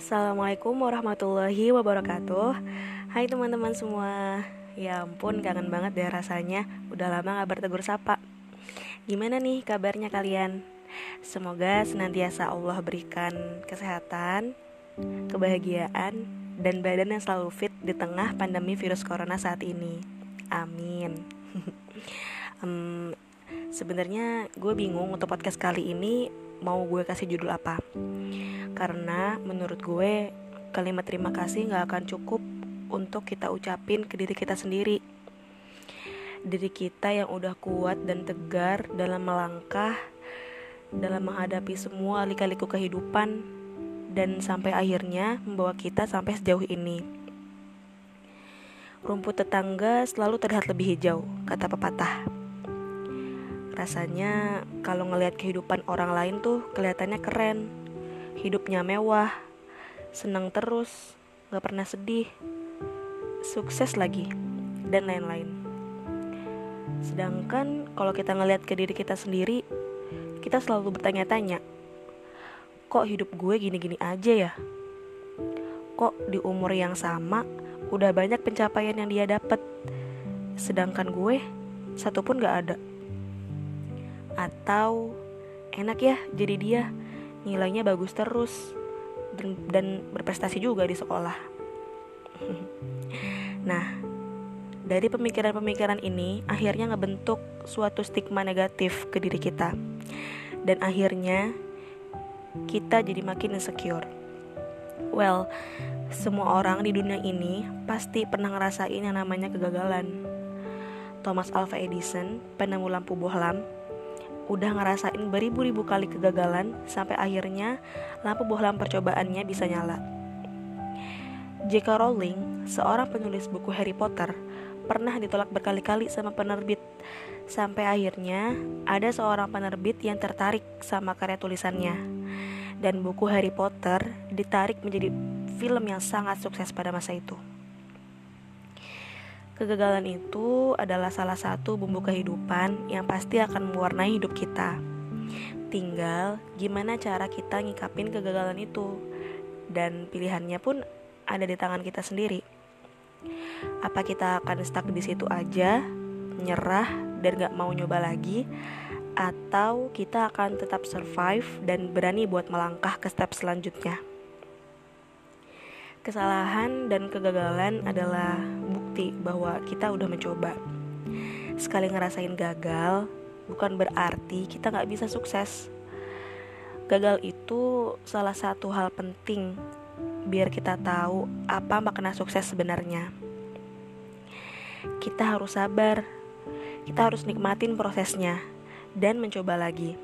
Assalamualaikum warahmatullahi wabarakatuh. Hai teman-teman semua. Ya ampun kangen banget deh rasanya. Udah lama gak bertegur sapa. Gimana nih kabarnya kalian? Semoga senantiasa Allah berikan kesehatan Kebahagiaan Dan badan yang selalu fit Di tengah pandemi virus corona saat ini. Amin. Um, Sebenarnya gue bingung untuk podcast kali ini Mau gue kasih judul apa karena menurut gue kalimat terima kasih gak akan cukup untuk kita ucapin ke diri kita sendiri. Diri kita yang udah kuat dan tegar dalam melangkah, dalam menghadapi semua lika-liku kehidupan, dan sampai akhirnya membawa kita sampai sejauh ini. Rumput tetangga selalu terlihat lebih hijau, kata pepatah. Rasanya kalau ngelihat kehidupan orang lain tuh kelihatannya keren, hidupnya mewah, senang terus, gak pernah sedih, sukses lagi, dan lain-lain. Sedangkan kalau kita ngeliat ke diri kita sendiri, kita selalu bertanya-tanya, kok hidup gue gini-gini aja ya? Kok di umur yang sama udah banyak pencapaian yang dia dapet, sedangkan gue satu pun gak ada. Atau enak ya jadi dia nilainya bagus terus dan, dan berprestasi juga di sekolah. nah, dari pemikiran-pemikiran ini akhirnya ngebentuk suatu stigma negatif ke diri kita. Dan akhirnya kita jadi makin insecure. Well, semua orang di dunia ini pasti pernah ngerasain yang namanya kegagalan. Thomas Alva Edison, penemu lampu bohlam, udah ngerasain beribu-ribu kali kegagalan sampai akhirnya lampu bohlam percobaannya bisa nyala. J.K. Rowling, seorang penulis buku Harry Potter, pernah ditolak berkali-kali sama penerbit sampai akhirnya ada seorang penerbit yang tertarik sama karya tulisannya. Dan buku Harry Potter ditarik menjadi film yang sangat sukses pada masa itu. Kegagalan itu adalah salah satu bumbu kehidupan yang pasti akan mewarnai hidup kita. Tinggal gimana cara kita ngikapin kegagalan itu, dan pilihannya pun ada di tangan kita sendiri. Apa kita akan stuck di situ aja, nyerah dan gak mau nyoba lagi, atau kita akan tetap survive dan berani buat melangkah ke step selanjutnya? Kesalahan dan kegagalan adalah bukti bahwa kita udah mencoba. Sekali ngerasain gagal, bukan berarti kita nggak bisa sukses. Gagal itu salah satu hal penting biar kita tahu apa makna sukses sebenarnya. Kita harus sabar, kita harus nikmatin prosesnya, dan mencoba lagi.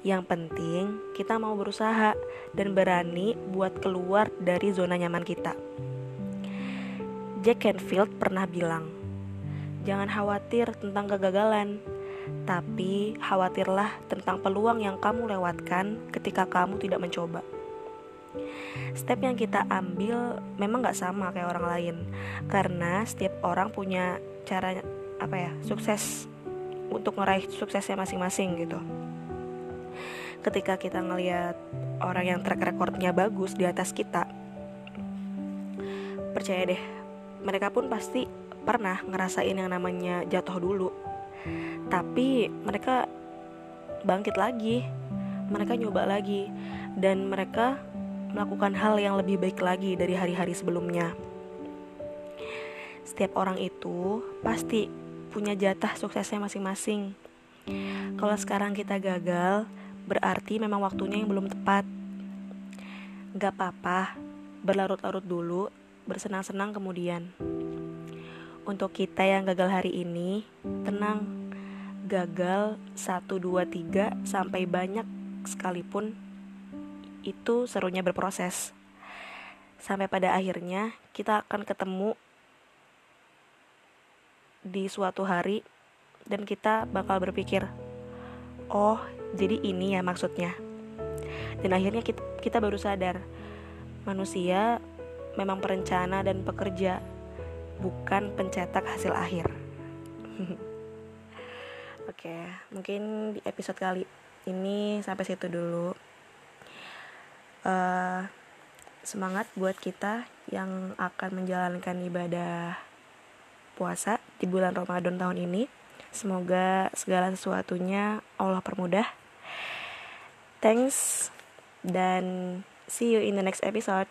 Yang penting, kita mau berusaha dan berani buat keluar dari zona nyaman kita. Jack Canfield pernah bilang, "Jangan khawatir tentang kegagalan, tapi khawatirlah tentang peluang yang kamu lewatkan ketika kamu tidak mencoba." Step yang kita ambil memang gak sama kayak orang lain, karena setiap orang punya cara apa ya sukses untuk meraih suksesnya masing-masing gitu ketika kita ngelihat orang yang track recordnya bagus di atas kita percaya deh mereka pun pasti pernah ngerasain yang namanya jatuh dulu. Tapi mereka bangkit lagi mereka nyoba lagi dan mereka melakukan hal yang lebih baik lagi dari hari-hari sebelumnya. Setiap orang itu pasti punya jatah suksesnya masing-masing. Kalau sekarang kita gagal berarti memang waktunya yang belum tepat. Gak apa-apa, berlarut-larut dulu, bersenang-senang kemudian. Untuk kita yang gagal hari ini, tenang. Gagal 1, 2, 3 sampai banyak sekalipun itu serunya berproses. Sampai pada akhirnya kita akan ketemu di suatu hari dan kita bakal berpikir, oh jadi ini ya maksudnya dan akhirnya kita, kita baru sadar manusia memang perencana dan pekerja bukan pencetak hasil akhir oke mungkin di episode kali ini sampai situ dulu uh, semangat buat kita yang akan menjalankan ibadah puasa di bulan Ramadan tahun ini. Semoga segala sesuatunya Allah permudah. Thanks dan see you in the next episode.